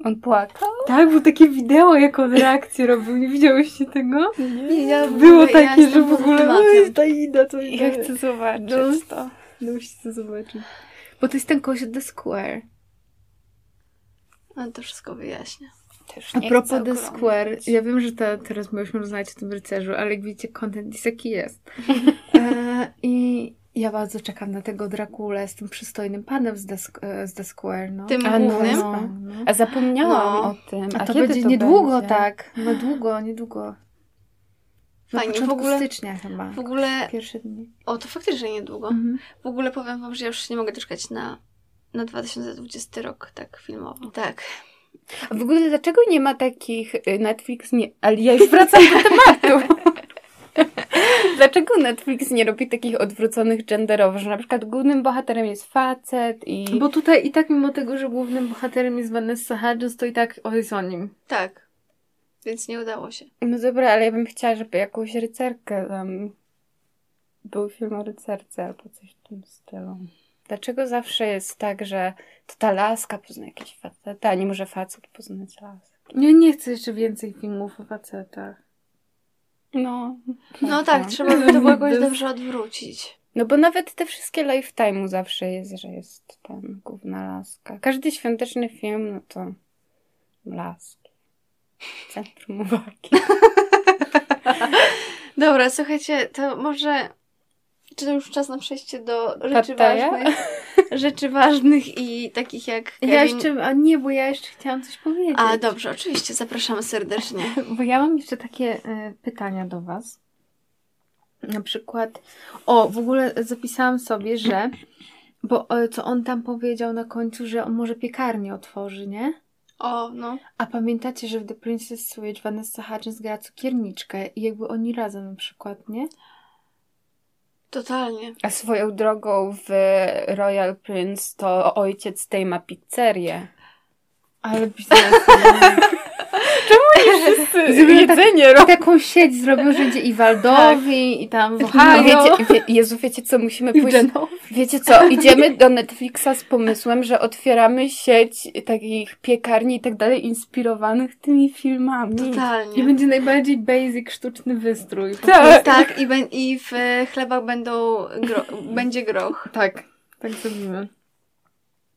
Speaker 3: On płakał?
Speaker 1: Tak, było takie wideo, jak on reakcję robił. Nie widziałyście tego?
Speaker 2: Nie, ja
Speaker 1: Było
Speaker 2: ja
Speaker 1: takie, że w ogóle
Speaker 2: tematem.
Speaker 1: "Oj, ta Ida, to
Speaker 3: Ja chcę zobaczyć
Speaker 1: No.
Speaker 3: to.
Speaker 1: No musicie to zobaczyć. Bo to jest ten kość od The Square.
Speaker 2: No to wszystko wyjaśnia.
Speaker 3: Też
Speaker 1: A propos The. Square, ja wiem, że ta, teraz myśmy rozmawiać o tym rycerzu, ale jak widzicie, content jest jaki jest. I ja bardzo czekam na tego Drakulę z tym przystojnym panem z The, Sk- e, z The Square. No.
Speaker 2: Tym
Speaker 3: A no,
Speaker 2: głównym?
Speaker 3: no. A zapomniałam
Speaker 2: No.
Speaker 3: o tym.
Speaker 1: A, to
Speaker 3: kiedy
Speaker 1: będzie niedługo,
Speaker 3: będzie?
Speaker 1: tak. No długo, niedługo. Na
Speaker 2: Fajnie, w ogóle-
Speaker 1: stycznia chyba.
Speaker 2: W ogóle,
Speaker 1: Pierwsze dni.
Speaker 2: o to faktycznie niedługo.
Speaker 1: Mhm.
Speaker 2: W ogóle powiem wam, że ja już nie mogę doczekać na, na 2020 rok, tak filmowo. Tak.
Speaker 3: A w ogóle dlaczego nie ma takich y, Netflix nie... Ale ja już wracam do tematu. dlaczego Netflix nie robi takich odwróconych genderowo, że na przykład głównym bohaterem jest facet i...
Speaker 1: Bo tutaj i tak mimo tego, że głównym bohaterem jest Vanessa Hudgens, to i tak o jest o nim.
Speaker 2: Tak. Więc nie udało się.
Speaker 3: No dobra, ale ja bym chciała, żeby jakąś rycerkę tam... Był film o rycerce albo coś w tym stylu. Dlaczego zawsze jest tak, że to ta laska pozna jakieś faceta, a nie może facet poznać laskę?
Speaker 1: Ja nie chcę jeszcze więcej filmów o facetach.
Speaker 3: No.
Speaker 2: No tak, trzeba by to było jakoś dobrze odwrócić.
Speaker 3: No bo nawet te wszystkie Lifetime'u zawsze jest, że jest tam główna laska. Każdy świąteczny film, no to laski. Centrum uwagi.
Speaker 2: Dobra, słuchajcie, to może... Czy to już czas na przejście do rzeczy
Speaker 3: Pattaja?
Speaker 2: ważnych? Rzeczy ważnych i takich jak Kevin...
Speaker 1: Ja jeszcze, a nie, bo ja jeszcze chciałam coś powiedzieć.
Speaker 2: A, dobrze, oczywiście, zapraszamy serdecznie.
Speaker 1: Bo ja mam jeszcze takie e, pytania do Was. Na przykład, o, w ogóle zapisałam sobie, że, bo e, co on tam powiedział na końcu, że on może piekarnię otworzy, nie?
Speaker 2: O, no.
Speaker 1: A pamiętacie, że w The Princess Switch Vanessa Hudgens gra cukierniczkę i jakby oni razem na przykład, nie?
Speaker 2: Totalnie.
Speaker 3: A swoją drogą w Royal Prince to ojciec tej ma pizzerię.
Speaker 1: Ale biznes.
Speaker 3: Jedzenie robi.
Speaker 1: Taką sieć zrobił, że idzie i Waldowi, i tam w
Speaker 3: No
Speaker 1: Ohio,
Speaker 3: wiecie, wie, Jezu, wiecie co, musimy
Speaker 1: i
Speaker 3: pójść... Wiecie co, idziemy do Netflixa z pomysłem, że otwieramy sieć takich piekarni i tak dalej, inspirowanych tymi filmami.
Speaker 1: I
Speaker 2: Totalnie.
Speaker 1: będzie najbardziej basic, sztuczny wystrój.
Speaker 3: Tak.
Speaker 2: Tak, i, ben, i w e, chlebach będą gro, będzie groch.
Speaker 1: Tak, tak zrobimy.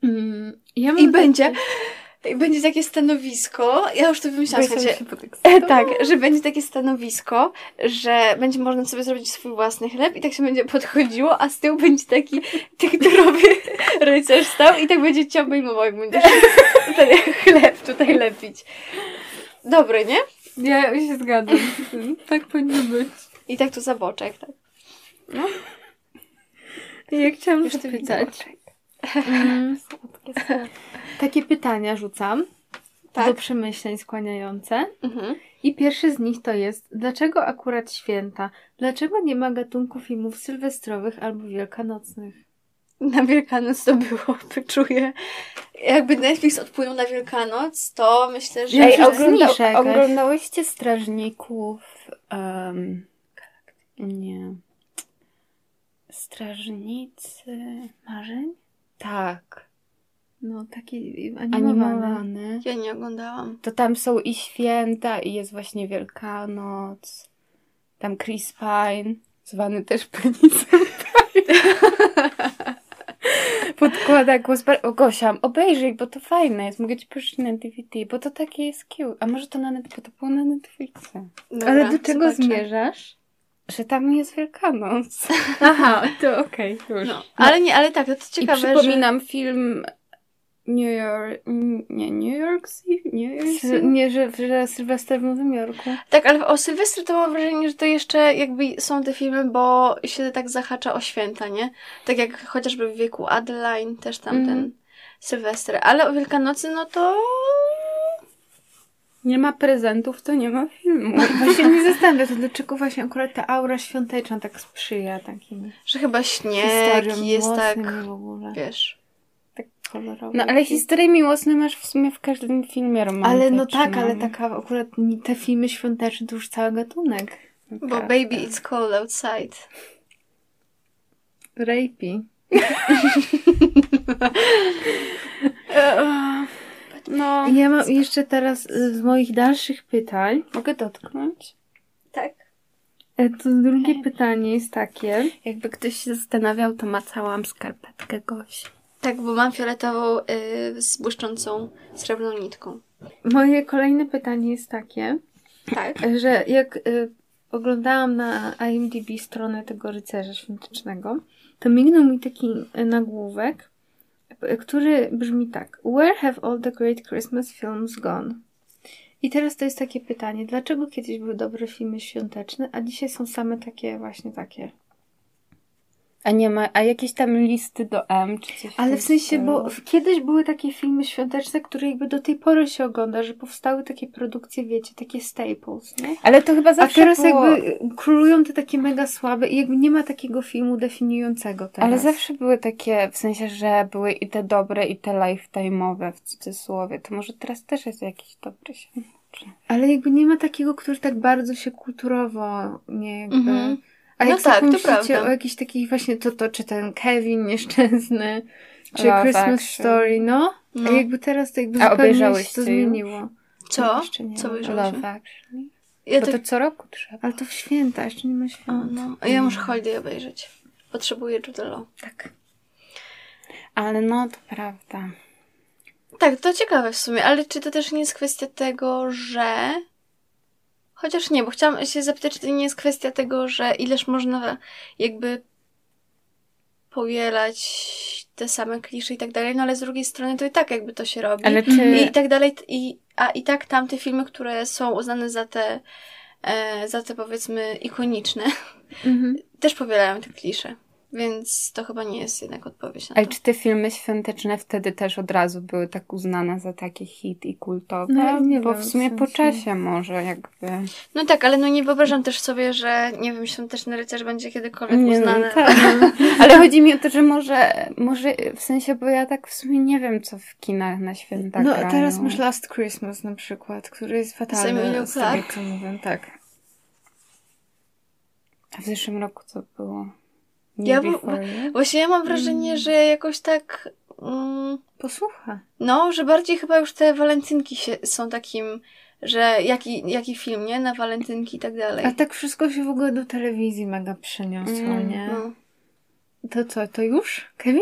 Speaker 1: Mm, ja
Speaker 2: I będzie, i będzie takie stanowisko, ja już to wymyślałam, słuchajcie,
Speaker 1: podekscytować.
Speaker 2: tak, że będzie takie stanowisko, że będzie można sobie zrobić swój własny chleb i tak się będzie podchodziło, a z tyłu będzie taki tekturowy rycerz stał i tak będzie cię obejmował, jak będziesz ten chleb tutaj lepić. Dobre, nie?
Speaker 1: Ja się zgadzam z tym. Tak powinno być.
Speaker 2: I tak tu za boczek, tak.
Speaker 1: Ja chciałam
Speaker 2: Już
Speaker 1: zapytać. Mm, takie pytania rzucam
Speaker 2: Tak.
Speaker 1: do przemyśleń skłaniające.
Speaker 2: Mhm.
Speaker 1: I pierwszy z nich to jest, dlaczego akurat święta? Dlaczego nie ma gatunku filmów sylwestrowych albo wielkanocnych?
Speaker 2: Na Wielkanoc to było, czuję. Jakby Netflix odpłynął na Wielkanoc, to myślę, że...
Speaker 3: Ej, ogląda, oglądałyście Strażników... Um, nie. Strażnicy...
Speaker 1: Marzeń?
Speaker 3: Tak.
Speaker 1: No, taki animowany.
Speaker 3: Animowany.
Speaker 2: Ja nie oglądałam.
Speaker 3: To tam są i święta, i jest właśnie Wielkanoc. Tam Chris Pine, zwany też penisem Pine. Podkłada głos. bar- O, Gosia, obejrzyj, bo to fajne jest. Mogę ci puścić na DVD, bo to takie jest cute. A może to na net, bo to było na Netflixie.
Speaker 2: Dobra,
Speaker 1: Ale do czego
Speaker 2: zobaczę.
Speaker 1: zmierzasz?
Speaker 3: Że tam jest Wielkanoc.
Speaker 1: Aha, to okej, już.
Speaker 2: No, ale nie, ale tak, to ciekawe,
Speaker 3: I przypominam film New York... Nie, New York City? New York City?
Speaker 1: nie, że, że Sylwester w Nowym Jorku.
Speaker 2: Tak, ale o Sylwestrze to mam wrażenie, że to jeszcze jakby są te filmy, bo się tak zahacza o święta, nie? Tak jak chociażby w wieku Adeline, też tam
Speaker 1: Mhm.
Speaker 2: ten Sylwester. Ale o Wielkanocy, no to...
Speaker 3: Nie ma prezentów, to nie ma filmu.
Speaker 1: Właśnie mnie zastanawia, to dlaczego właśnie akurat ta aura świąteczna tak sprzyja takim
Speaker 2: Że chyba śnieg jest tak,
Speaker 1: w ogóle.
Speaker 2: wiesz...
Speaker 1: Kolorowo.
Speaker 3: No ale historie miłosne masz w sumie w każdym filmie romantycznym.
Speaker 1: Ale no tak, ale taka akurat te filmy świąteczne to już cały gatunek.
Speaker 2: Bo
Speaker 3: Tak,
Speaker 2: baby
Speaker 3: tak.
Speaker 2: it's cold outside.
Speaker 1: Rapey.
Speaker 3: No,
Speaker 1: Ja mam jeszcze teraz z moich dalszych pytań.
Speaker 3: mogę dotknąć?
Speaker 2: Tak.
Speaker 1: e, To drugie pytanie jest takie.
Speaker 3: Jakby ktoś się zastanawiał, to macałam skarpetkę Gosi.
Speaker 2: Tak, bo mam fioletową y, z błyszczącą srebrną nitką.
Speaker 1: Moje kolejne pytanie jest takie,
Speaker 2: Tak.
Speaker 1: że jak y, oglądałam na IMDb stronę tego rycerza świątecznego, to mignął mi taki nagłówek, który brzmi tak. Where have all the great Christmas films gone? I teraz to jest takie pytanie, dlaczego kiedyś były dobre filmy świąteczne, a dzisiaj są same takie właśnie takie?
Speaker 3: A nie ma, a jakieś tam listy do M czy coś
Speaker 1: Ale w sensie, bo w- kiedyś były takie filmy świąteczne, które jakby do tej pory się ogląda, że powstały takie produkcje, wiecie, takie staples, nie?
Speaker 3: Ale to chyba
Speaker 1: A
Speaker 3: zawsze
Speaker 1: teraz
Speaker 3: było...
Speaker 1: jakby królują te takie mega słabe i jakby nie ma takiego filmu definiującego teraz.
Speaker 3: Ale zawsze były takie, w sensie, że były i te dobre, i te lifetime'owe w cudzysłowie. To może teraz też jest jakiś dobry świąteczny.
Speaker 1: Ale jakby nie ma takiego, który tak bardzo się kulturowo nie jakby...
Speaker 2: Mhm.
Speaker 1: A
Speaker 2: No
Speaker 1: jak
Speaker 2: tak,
Speaker 1: tak,
Speaker 2: to prawda.
Speaker 1: o jakichś takich właśnie, to, to czy ten Kevin nieszczęsny, czy
Speaker 3: Love
Speaker 1: Christmas
Speaker 3: Action.
Speaker 1: Story, no.
Speaker 2: No.
Speaker 1: A jakby teraz to jakby
Speaker 3: A
Speaker 1: zupełnie się to zmieniło.
Speaker 2: Co?
Speaker 1: Nie.
Speaker 2: Co obejrzałyśmy?
Speaker 3: Love.
Speaker 2: Ja
Speaker 3: Bo
Speaker 2: tak...
Speaker 3: to co roku trzeba.
Speaker 1: Ale to w święta, jeszcze nie ma
Speaker 2: O,
Speaker 1: świąt.
Speaker 2: no. A ja muszę Holiday obejrzeć. Potrzebuję Jude Law.
Speaker 1: Tak.
Speaker 3: Ale no, to prawda.
Speaker 2: Tak, to ciekawe w sumie, ale czy to też nie jest kwestia tego, że... Chociaż nie, bo chciałam się zapytać, czy to nie jest kwestia tego, że ileż można jakby powielać te same klisze i tak dalej, no ale z drugiej strony to i tak jakby to się robi.
Speaker 3: Ale czy...
Speaker 2: I tak dalej, i, a i tak tamte filmy, które są uznane za te, e, za te powiedzmy ikoniczne,
Speaker 1: Mhm.
Speaker 2: też powielają te klisze. Więc to chyba nie jest jednak odpowiedź na
Speaker 3: Ale
Speaker 2: to.
Speaker 3: czy te filmy świąteczne wtedy też od razu były tak uznane za takie hit i kultowe?
Speaker 1: No, nie
Speaker 3: Bo
Speaker 1: wiem,
Speaker 3: w sumie
Speaker 1: w
Speaker 3: po
Speaker 1: sensie-
Speaker 3: czasie może jakby...
Speaker 2: No tak, ale no nie wyobrażam też sobie, że nie wiem, świąteczny rycerz będzie kiedykolwiek
Speaker 3: Nie,
Speaker 2: uznany.
Speaker 3: no, tak. Ale chodzi mi o to, że może, może w sensie, bo ja tak w sumie nie wiem, co w kinach na święta
Speaker 1: No
Speaker 3: grają.
Speaker 1: teraz masz Last Christmas na przykład, który jest fatalny. Z tego,
Speaker 2: Clarke?
Speaker 1: co mówię, tak.
Speaker 3: A w zeszłym roku co było? Me
Speaker 2: Ja bo-
Speaker 3: Before You?
Speaker 2: Właśnie ja mam wrażenie, że jakoś tak... Mm,
Speaker 1: Posłucha.
Speaker 2: no, że bardziej chyba już te walentynki się, są takim, że jaki, jaki film, nie? Na walentynki i tak dalej.
Speaker 1: A tak wszystko się w ogóle do telewizji mega przeniosło,
Speaker 3: Mm,
Speaker 1: nie?
Speaker 2: No.
Speaker 1: To co, to już? Kevin?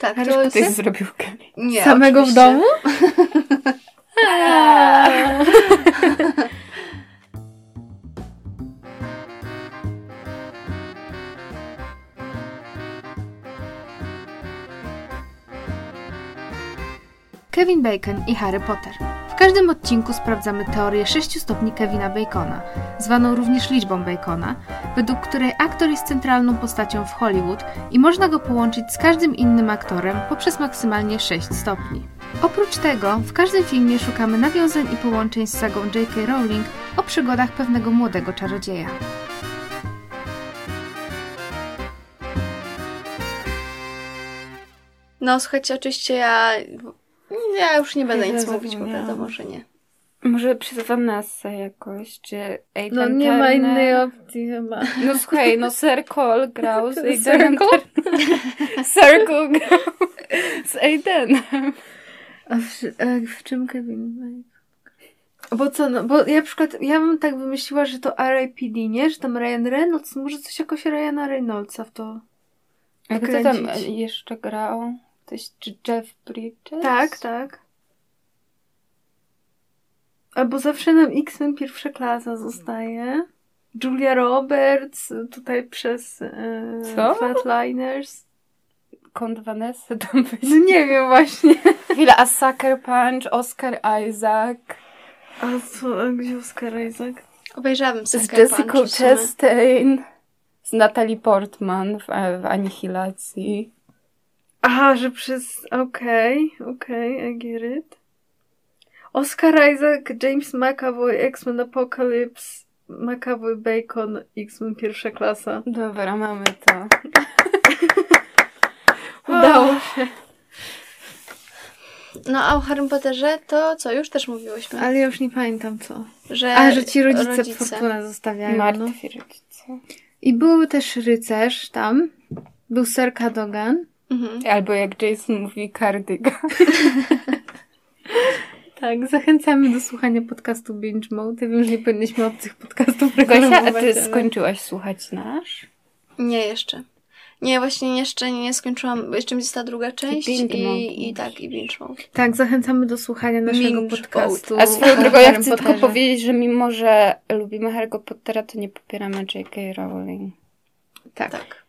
Speaker 2: Tak,
Speaker 1: Harry
Speaker 2: to.
Speaker 3: Ty zrobił Kevin.
Speaker 2: Nie,
Speaker 1: Samego
Speaker 2: oczywiście.
Speaker 1: w domu? Bacon i Harry Potter. W każdym odcinku sprawdzamy teorię 6 stopni Kevina Bacona, zwaną również liczbą Bacona, według której aktor jest centralną postacią w Hollywood i można go połączyć z każdym innym aktorem poprzez maksymalnie 6 stopni. Oprócz tego, w każdym filmie szukamy nawiązań i połączeń z sagą J.K. Rowling o przygodach pewnego młodego czarodzieja.
Speaker 2: No, słuchajcie, oczywiście ja... Ja już nie będę
Speaker 1: Ja
Speaker 2: nic mówić, bo wiadomo, że nie.
Speaker 3: Może przez Vanessa jakoś, czy Aidan
Speaker 1: No nie ma
Speaker 3: Turner?
Speaker 1: innej opcji chyba.
Speaker 3: No słuchaj, no Circle grał z
Speaker 1: Circle?
Speaker 3: Aidanem Turner. Circle grał z Aidanem.
Speaker 1: A w, a w czym Kevin Bacon? Bo co, no, bo ja na przykład, ja bym tak wymyśliła, że to R.I.P.D., nie? Że tam Ryan Reynolds, może coś jakoś Ryana Reynoldsa w to
Speaker 3: A kto tam jeszcze grał? Ktoś, czy Jeff Bridges?
Speaker 1: Tak, tak. Albo zawsze nam X-Men pierwsza klasa zostaje. Julia Roberts, tutaj przez e,
Speaker 3: Co?
Speaker 1: Flatliners.
Speaker 3: Kąt Vanessa tam być.
Speaker 1: No nie wiem właśnie.
Speaker 3: Chwila, a Sucker Punch, Oscar Isaac,
Speaker 1: A co, a gdzie Oscar Isaac?
Speaker 2: Obejrzałabym
Speaker 3: z
Speaker 2: Sucker
Speaker 3: Jessica
Speaker 2: Punch w sumie.
Speaker 3: Chastain, z Natalie Portman w, w Anihilacji.
Speaker 1: Aha, że przez... Okej, okej, I get it. Oscar Isaac, James McAvoy, X-Men Apocalypse, McAvoy Bacon, X-Men pierwsza klasa.
Speaker 3: Dobra, mamy to.
Speaker 1: Udało się.
Speaker 2: No, a o Harry Potterze to co, już też mówiłyśmy,
Speaker 1: Ale ja już nie pamiętam co.
Speaker 2: że...
Speaker 1: A, że ci rodzice, fortunę zostawiają. No.
Speaker 3: Martwi rodzice.
Speaker 1: I był też rycerz tam. Był Sir Cadogan.
Speaker 2: Mhm.
Speaker 3: Albo jak Jason mówi, cardigan.
Speaker 1: Tak, zachęcamy do słuchania podcastu Binge Mode. Ja wiem, że nie powinniśmy obcych podcastów
Speaker 3: Gosia, a ty
Speaker 1: ale-
Speaker 3: skończyłaś słuchać nasz?
Speaker 2: Nie, jeszcze. Nie, właśnie jeszcze nie skończyłam, bo jeszcze mi została druga część
Speaker 3: mode
Speaker 2: i, i
Speaker 3: mówisz.
Speaker 2: tak, i binge mode.
Speaker 1: Tak, zachęcamy do słuchania naszego
Speaker 2: Binge
Speaker 1: podcastu.
Speaker 3: A swoją drogą, ja
Speaker 1: Harry
Speaker 3: chcę tylko powiedzieć, że mimo, że lubimy Harry'ego Pottera, to nie popieramy J.K. Rowling.
Speaker 1: Tak.
Speaker 2: Tak.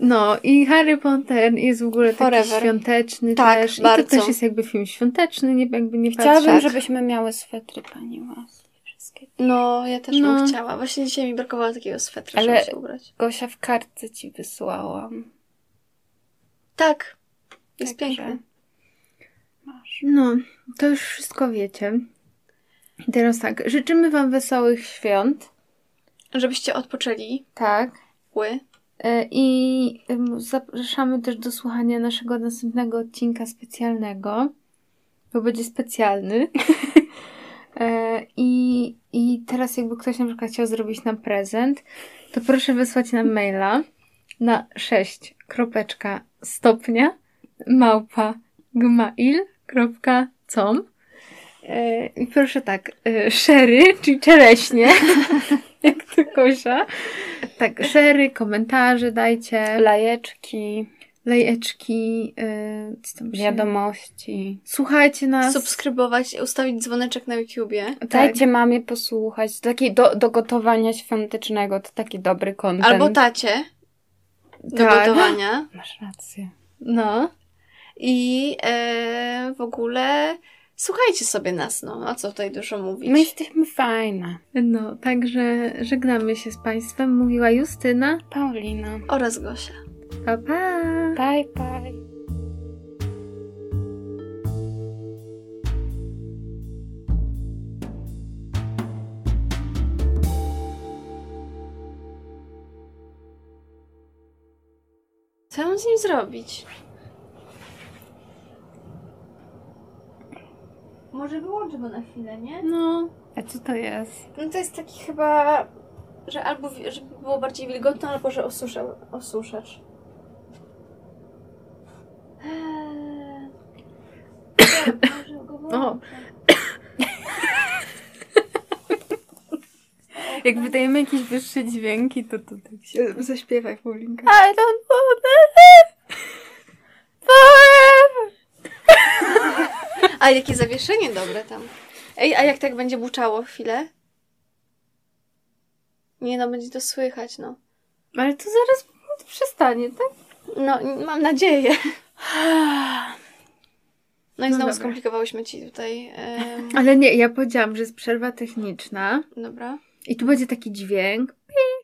Speaker 1: No i Harry Potter jest w ogóle taki
Speaker 2: Forever.
Speaker 1: świąteczny
Speaker 2: Tak,
Speaker 1: też. I
Speaker 2: bardzo.
Speaker 1: to też jest jakby film świąteczny, nie, jakby nie
Speaker 3: Chciałabym,
Speaker 1: patrzeć.
Speaker 3: żebyśmy miały swetry pani Weasley. Wszystkie.
Speaker 2: No, ja też
Speaker 1: No.
Speaker 2: bym chciała. Właśnie dzisiaj mi brakowało takiego swetra,
Speaker 3: Ale-
Speaker 2: żeby się ubrać.
Speaker 3: Gosia w kartce ci wysłałam.
Speaker 2: Tak. Jest
Speaker 3: Także
Speaker 2: piękny.
Speaker 3: Masz.
Speaker 1: No, to już wszystko wiecie. I teraz tak, życzymy Wam wesołych świąt.
Speaker 2: Żebyście odpoczęli.
Speaker 1: Tak.
Speaker 2: Ły.
Speaker 1: E, I zapraszamy też do słuchania naszego następnego odcinka specjalnego, bo będzie specjalny. E, I, I teraz jakby ktoś na przykład chciał zrobić nam prezent, to proszę wysłać nam maila na 6 kropeczka stopnia małpa gmail.com E, I proszę tak, szery, czyli czereśnie, jak to Kosia. Tak, szery, komentarze dajcie,
Speaker 3: Lajeczki,
Speaker 1: lejeczki, co tam się...
Speaker 3: wiadomości.
Speaker 1: Słuchajcie nas.
Speaker 2: Subskrybować, ustawić dzwoneczek na YouTubie.
Speaker 1: Tak.
Speaker 3: Dajcie mamie posłuchać. Taki do, do gotowania świątecznego. To taki dobry content.
Speaker 2: Albo tacie. Do
Speaker 1: Tak.
Speaker 2: gotowania.
Speaker 3: Masz rację.
Speaker 1: No.
Speaker 2: I e, w ogóle słuchajcie sobie nas, no. A co tutaj dużo mówić?
Speaker 3: My jesteśmy fajne.
Speaker 1: No, także żegnamy się z Państwem. Mówiła Justyna.
Speaker 3: Paulina.
Speaker 2: Oraz Gosia.
Speaker 1: Pa, pa.
Speaker 3: Bye, bye.
Speaker 2: Co mam z nim zrobić? Może wyłączę go na chwilę, nie?
Speaker 1: No.
Speaker 3: A co to jest?
Speaker 2: No to jest taki chyba, że albo wi- żeby było bardziej wilgotne, albo że osuszał, osuszacz. Eee. Może go wyłączę.
Speaker 3: Jak wydajemy jakieś wyższe dźwięki, to to tak się...
Speaker 1: Zaśpiewaj, Paulinka.
Speaker 3: I don't
Speaker 2: A jakie zawieszenie dobre tam. Ej, a jak tak będzie buczało chwilę? Nie no, będzie to słychać, no.
Speaker 1: Ale to zaraz przestanie, tak?
Speaker 2: No, mam nadzieję. No i
Speaker 1: No
Speaker 2: znowu
Speaker 1: dobra.
Speaker 2: skomplikowałyśmy ci tutaj. em,
Speaker 1: Ale nie, ja powiedziałam, że jest przerwa techniczna
Speaker 2: dobra.
Speaker 1: i tu będzie taki dźwięk.